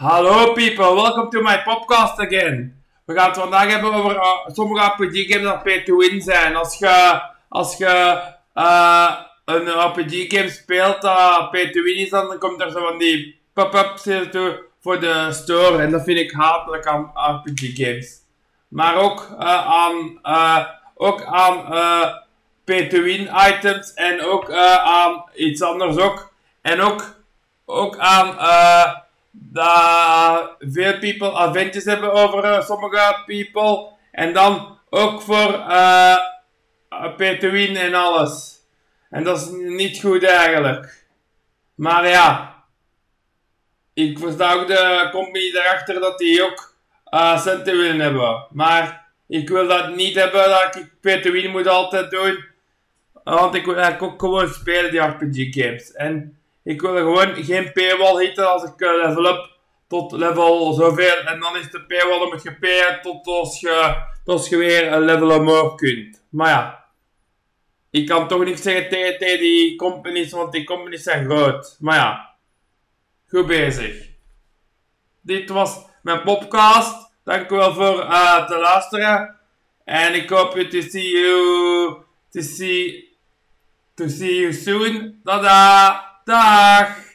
Hallo people, welcome to my podcast again. We gaan het vandaag hebben over uh, sommige RPG games dat pay to win zijn. Als je, als je uh, een RPG game speelt dat pay to win is, dan komt er zo van die pop-ups toe voor de store. En dat vind ik hatelijk aan RPG games. Maar ook uh, aan, ook aan pay to win items en ook aan iets anders ook. En ook, ook aan dat veel people adventures hebben over uh, sommige people. En dan ook voor uh, Peter en alles. En dat is niet goed eigenlijk. Maar ja. Ik versta ook de company daarachter dat die ook uh, centen willen hebben. Maar ik wil dat niet hebben dat ik Peter moet altijd doen. Want ik wil eigenlijk ook gewoon spelen die RPG games. En ik wil gewoon geen paywall hitten als ik uh, level up tot level zoveel. En dan is de paywall, moet je payen tot als je, als je weer een level omhoog kunt. Maar ja. Ik kan toch niks zeggen tegen, die companies, want die companies zijn groot. Maar ja. Goed bezig. Dit was mijn podcast. Dank u wel voor uh, te luisteren. En ik hoop je to see you, to see, to see you soon. Tada! Dag!